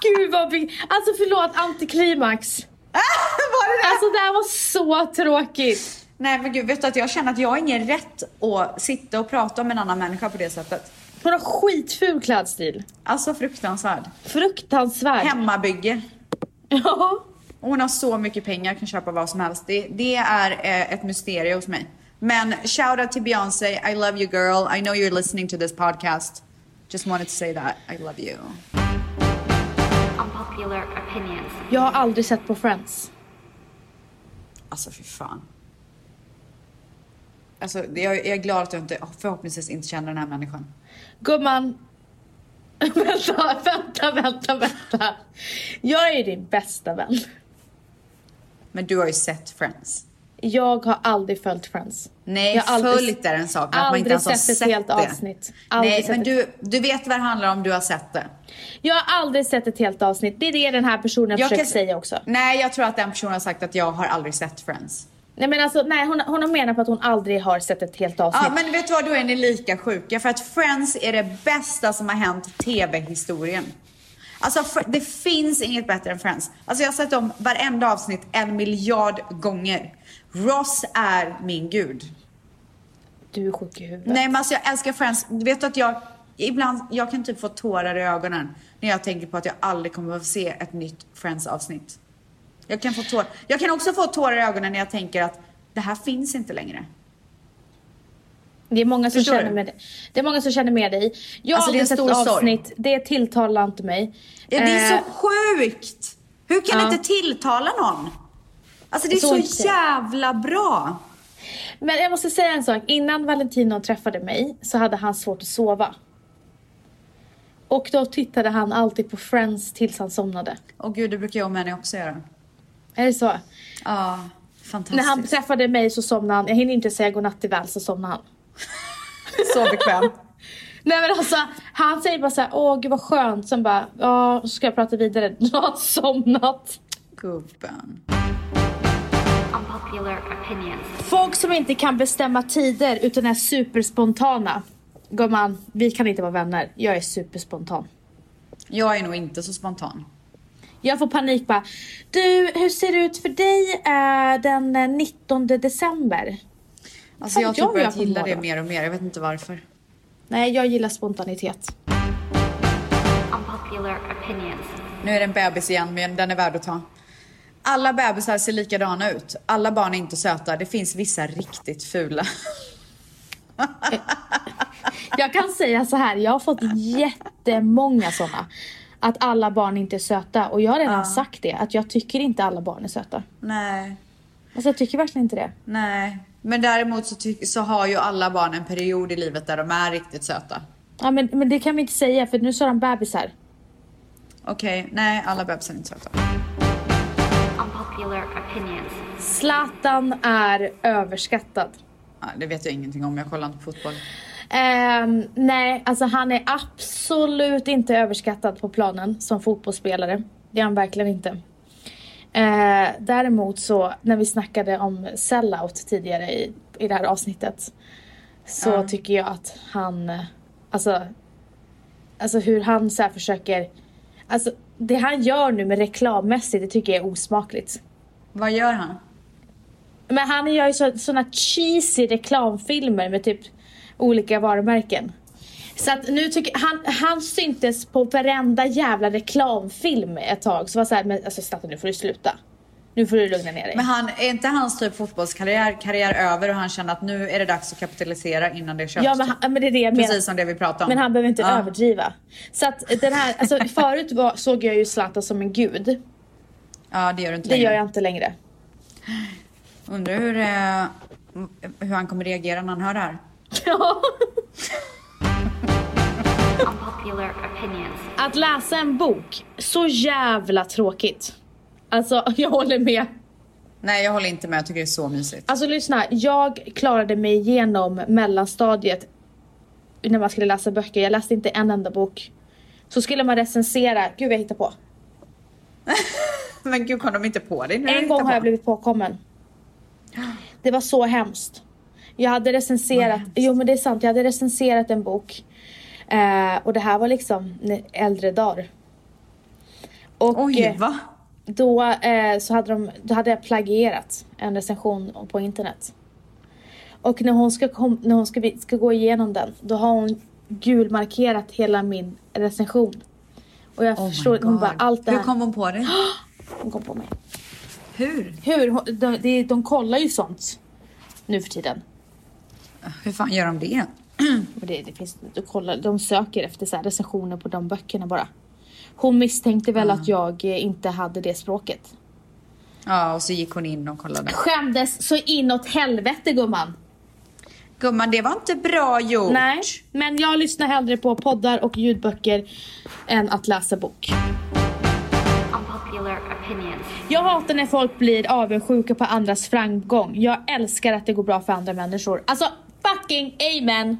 [SPEAKER 1] Gud vad vi... Alltså förlåt, antiklimax.
[SPEAKER 2] Var det det?
[SPEAKER 1] Alltså det här var så tråkigt.
[SPEAKER 2] Nej men gud, vet du att jag känner att jag har ingen rätt att sitta och prata om en annan människa på det sättet.
[SPEAKER 1] Hon har skitful klädstil.
[SPEAKER 2] Alltså fruktansvärd.
[SPEAKER 1] Fruktansvärd.
[SPEAKER 2] Hemmabygge.
[SPEAKER 1] Ja.
[SPEAKER 2] Och hon har så mycket pengar, kan köpa vad som helst. Det, det är eh, ett mysterium hos mig. Men shout out till Beyoncé. I love you girl. I know you're listening to this podcast. Just wanted to say that. I love you.
[SPEAKER 3] Unpopular opinions.
[SPEAKER 1] Jag har aldrig sett på Friends.
[SPEAKER 2] Alltså fy fan. Alltså jag är glad att jag inte, förhoppningsvis inte känner den här människan.
[SPEAKER 1] Gumman. vänta, vänta, vänta, vänta. Jag är din bästa vän.
[SPEAKER 2] Men du har ju sett Friends.
[SPEAKER 1] Jag har aldrig följt Friends.
[SPEAKER 2] Nej,
[SPEAKER 1] jag aldrig-
[SPEAKER 2] följt är en sak. men Att man
[SPEAKER 1] aldrig
[SPEAKER 2] inte ens har
[SPEAKER 1] sett ett
[SPEAKER 2] sett
[SPEAKER 1] helt
[SPEAKER 2] det.
[SPEAKER 1] avsnitt. Aldrig
[SPEAKER 2] Nej,
[SPEAKER 1] sett
[SPEAKER 2] men du, du vet vad det handlar om, du har sett det.
[SPEAKER 1] Jag har aldrig sett ett helt avsnitt. Det är det den här personen
[SPEAKER 2] Jag
[SPEAKER 1] försöker
[SPEAKER 2] kan-
[SPEAKER 1] säga också.
[SPEAKER 2] Nej, jag tror att den personen har sagt att jag har aldrig sett Friends.
[SPEAKER 1] Nej men alltså, nej hon, hon har menat på att hon aldrig har sett ett helt avsnitt.
[SPEAKER 2] Ja, men vet du vad, då är ni lika sjuka. För att Friends är det bästa som har hänt tv-historien. Alltså det finns inget bättre än Friends. Alltså jag har sett om varenda avsnitt en miljard gånger. Ross är min gud.
[SPEAKER 1] Du är sjuk i huvudet.
[SPEAKER 2] Nej men alltså jag älskar Friends. Du vet att jag ibland, jag kan typ få tårar i ögonen när jag tänker på att jag aldrig kommer att få se ett nytt Friends avsnitt. Jag kan få tårar. Jag kan också få tårar i ögonen när jag tänker att det här finns inte längre.
[SPEAKER 1] Det är många som
[SPEAKER 2] Förstår
[SPEAKER 1] känner
[SPEAKER 2] du?
[SPEAKER 1] med dig. Det är många som känner med dig. Jag har
[SPEAKER 2] Alltså,
[SPEAKER 1] aldrig sett ett
[SPEAKER 2] sorg.
[SPEAKER 1] avsnitt. Det tilltalar inte mig.
[SPEAKER 2] Ja, det är
[SPEAKER 1] Eh,
[SPEAKER 2] så sjukt! Hur kan
[SPEAKER 1] ja.
[SPEAKER 2] det inte tilltala någon? Alltså det är
[SPEAKER 1] Så
[SPEAKER 2] så, jävla bra.
[SPEAKER 1] Men jag måste säga en sak. Innan Valentino träffade mig så hade han svårt att sova. Och då tittade han alltid på Friends tills han somnade.
[SPEAKER 2] Åh gud, det brukar jag och Manny också göra.
[SPEAKER 1] Är det så?
[SPEAKER 2] Ja, fantastiskt.
[SPEAKER 1] När han träffade mig så somnade han. Jag hinner inte säga godnatt till väl så somnade han.
[SPEAKER 2] Så bekväm.
[SPEAKER 1] Nej men alltså, han säger bara såhär, åh gud vad skönt. Sen bara, ja, så ska jag prata vidare. Då har han somnat.
[SPEAKER 2] Gubben.
[SPEAKER 3] Unpopular opinions.
[SPEAKER 1] Folk som inte kan bestämma tider utan är superspontana. Gumman, vi kan inte vara vänner. Jag är superspontan.
[SPEAKER 2] Jag är nog inte så spontan.
[SPEAKER 1] Jag får panik bara. Du, hur ser det ut för dig eh, den eh, 19 december?
[SPEAKER 2] Alltså
[SPEAKER 1] Fan,
[SPEAKER 2] jag har
[SPEAKER 1] jag
[SPEAKER 2] typ börjat gilla det mer och mer. Jag vet inte varför.
[SPEAKER 1] Nej, jag gillar spontanitet.
[SPEAKER 3] Unpopular opinions.
[SPEAKER 2] Nu är det en bebis igen, men den är värd att ta. Alla bebisar ser likadana ut. Alla barn är inte söta. Det finns vissa riktigt fula.
[SPEAKER 1] Jag kan säga så här, jag har fått jättemånga sådana. Att alla barn inte är söta. Och jag har redan sagt det, att jag tycker inte alla barn är söta.
[SPEAKER 2] Nej,
[SPEAKER 1] Alltså jag tycker verkligen inte det.
[SPEAKER 2] nej. Men däremot så, så har ju alla barn en period i livet där de är riktigt söta.
[SPEAKER 1] Ja men, men det kan vi inte säga för nu sa de bebisar.
[SPEAKER 2] Okej, nej alla bebisar är inte söta.
[SPEAKER 3] Unpopular opinions.
[SPEAKER 1] Zlatan är överskattad.
[SPEAKER 2] Ja, det vet jag ingenting om, jag kollar inte på fotboll.
[SPEAKER 1] Ehm, nej, alltså han är absolut inte överskattad på planen som fotbollsspelare. Det är han verkligen inte. Eh, däremot så, när vi snackade om sellout tidigare i, i det här avsnittet. Så
[SPEAKER 2] Ja.
[SPEAKER 1] tycker jag att han, eh, alltså, alltså hur han så här försöker, alltså det han gör nu med reklammässigt, det tycker jag är osmakligt.
[SPEAKER 2] Vad gör han?
[SPEAKER 1] Men han gör ju så, såna cheesy reklamfilmer med typ olika varumärken. Så att nu tycker han, han syntes på varenda jävla reklamfilm ett tag. Så var så här, men alltså Zlatan nu får du sluta. Nu får du lugna ner dig.
[SPEAKER 2] Men han, är inte hans typ fotbollskarriär karriär över och han känner att nu är det dags att kapitalisera innan det kört?
[SPEAKER 1] ja men, han, men det är det jag menar.
[SPEAKER 2] Precis som det vi pratade om.
[SPEAKER 1] Men han behöver inte
[SPEAKER 2] Ja.
[SPEAKER 1] överdriva. Så att den här, alltså förut var, såg jag ju Zlatan som en gud.
[SPEAKER 2] Ja, det gör du inte
[SPEAKER 1] Det
[SPEAKER 2] längre.
[SPEAKER 1] gör jag inte längre.
[SPEAKER 2] Undrar hur, eh, hur han kommer reagera när han hör det här.
[SPEAKER 1] Ja. Att läsa en bok, så jävla tråkigt. Alltså jag håller med.
[SPEAKER 2] Nej, jag håller inte med. Jag tycker det är så mysigt.
[SPEAKER 1] Alltså lyssna, jag klarade mig igenom mellanstadiet när man skulle läsa böcker. Jag läste inte en enda bok. Så skulle man recensera, gud vad jag hittar på.
[SPEAKER 2] Men gud, kom de inte på? Nu
[SPEAKER 1] En gång
[SPEAKER 2] på.
[SPEAKER 1] har jag blivit påkommen. Det var så hemskt. Jag hade recenserat, jo men det är sant, jag hade recenserat en bok. Eh, och det här var liksom äldre dagar. Och
[SPEAKER 2] Oj, va?
[SPEAKER 1] Då, eh, så hade, de, då hade jag plagierat en recension på internet. Och när hon ska, kom, när hon ska, ska gå igenom den, då har hon gulmarkerat hela min recension. Och jag
[SPEAKER 2] Oh
[SPEAKER 1] förstår, hon bara allt det
[SPEAKER 2] Hur
[SPEAKER 1] här.
[SPEAKER 2] kom hon på det?
[SPEAKER 1] Hon kom på mig.
[SPEAKER 2] Hur?
[SPEAKER 1] Hur? De, de, de kollar ju sånt nu för tiden.
[SPEAKER 2] Hur fan gör de det?
[SPEAKER 1] Och det, det finns, du kollar, de söker efter så recensioner på de böckerna bara. Hon misstänkte väl att jag eh, inte hade det språket.
[SPEAKER 2] Ja, och så gick hon in och kollade.
[SPEAKER 1] Skämdes så inåt helvete gumman.
[SPEAKER 2] Gumman, det var inte bra gjort.
[SPEAKER 1] Nej, men jag lyssnar hellre på poddar och ljudböcker än att läsa bok. Jag hatar när folk blir avundsjuka på andras framgång. Jag älskar att det går bra för andra människor. Alltså fucking amen!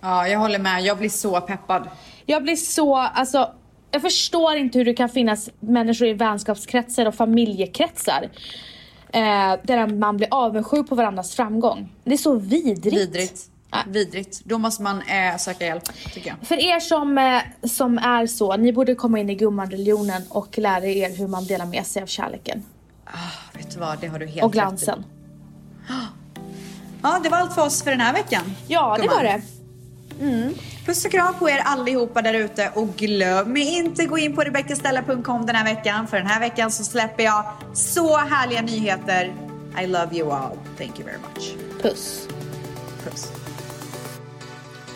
[SPEAKER 2] Ja, jag håller med. Jag blir så peppad.
[SPEAKER 1] Jag blir så, alltså jag förstår inte hur det kan finnas människor i vänskapskretsar och familjekretsar eh, där man blir avundsjuk på varandras framgång. Det är så vidrigt.
[SPEAKER 2] Vidrigt.
[SPEAKER 1] Ja.
[SPEAKER 2] Vidrigt. Då måste man eh, söka hjälp, tycker jag.
[SPEAKER 1] För er som, eh, som är så, ni borde komma in i gumman-religionen och lära er hur man delar med sig av kärleken.
[SPEAKER 2] Ah, vet du vad, det har du helt
[SPEAKER 1] Och
[SPEAKER 2] rätt i.
[SPEAKER 1] glansen.
[SPEAKER 2] Ja, det var allt för oss för den här veckan.
[SPEAKER 1] Ja, det
[SPEAKER 2] gumman.
[SPEAKER 1] var det.
[SPEAKER 2] Puss och kram på er allihopa där ute och glöm inte gå in på rebeccastella.com den här veckan för den här veckan så släpper jag så härliga nyheter. I love you all. Thank you very much.
[SPEAKER 1] Puss.
[SPEAKER 2] Puss.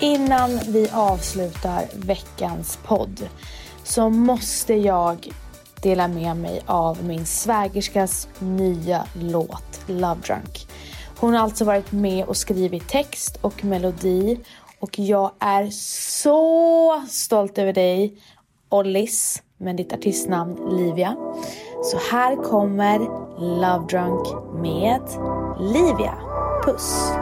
[SPEAKER 1] Innan vi avslutar veckans podd så måste jag dela med mig av min svägerskas nya låt Love Drunk. Hon har alltså varit med och skrivit text och melodi och jag är så stolt över dig Ollis med ditt artistnamn Livia. Så här kommer Love Drunk med Livia. Puss!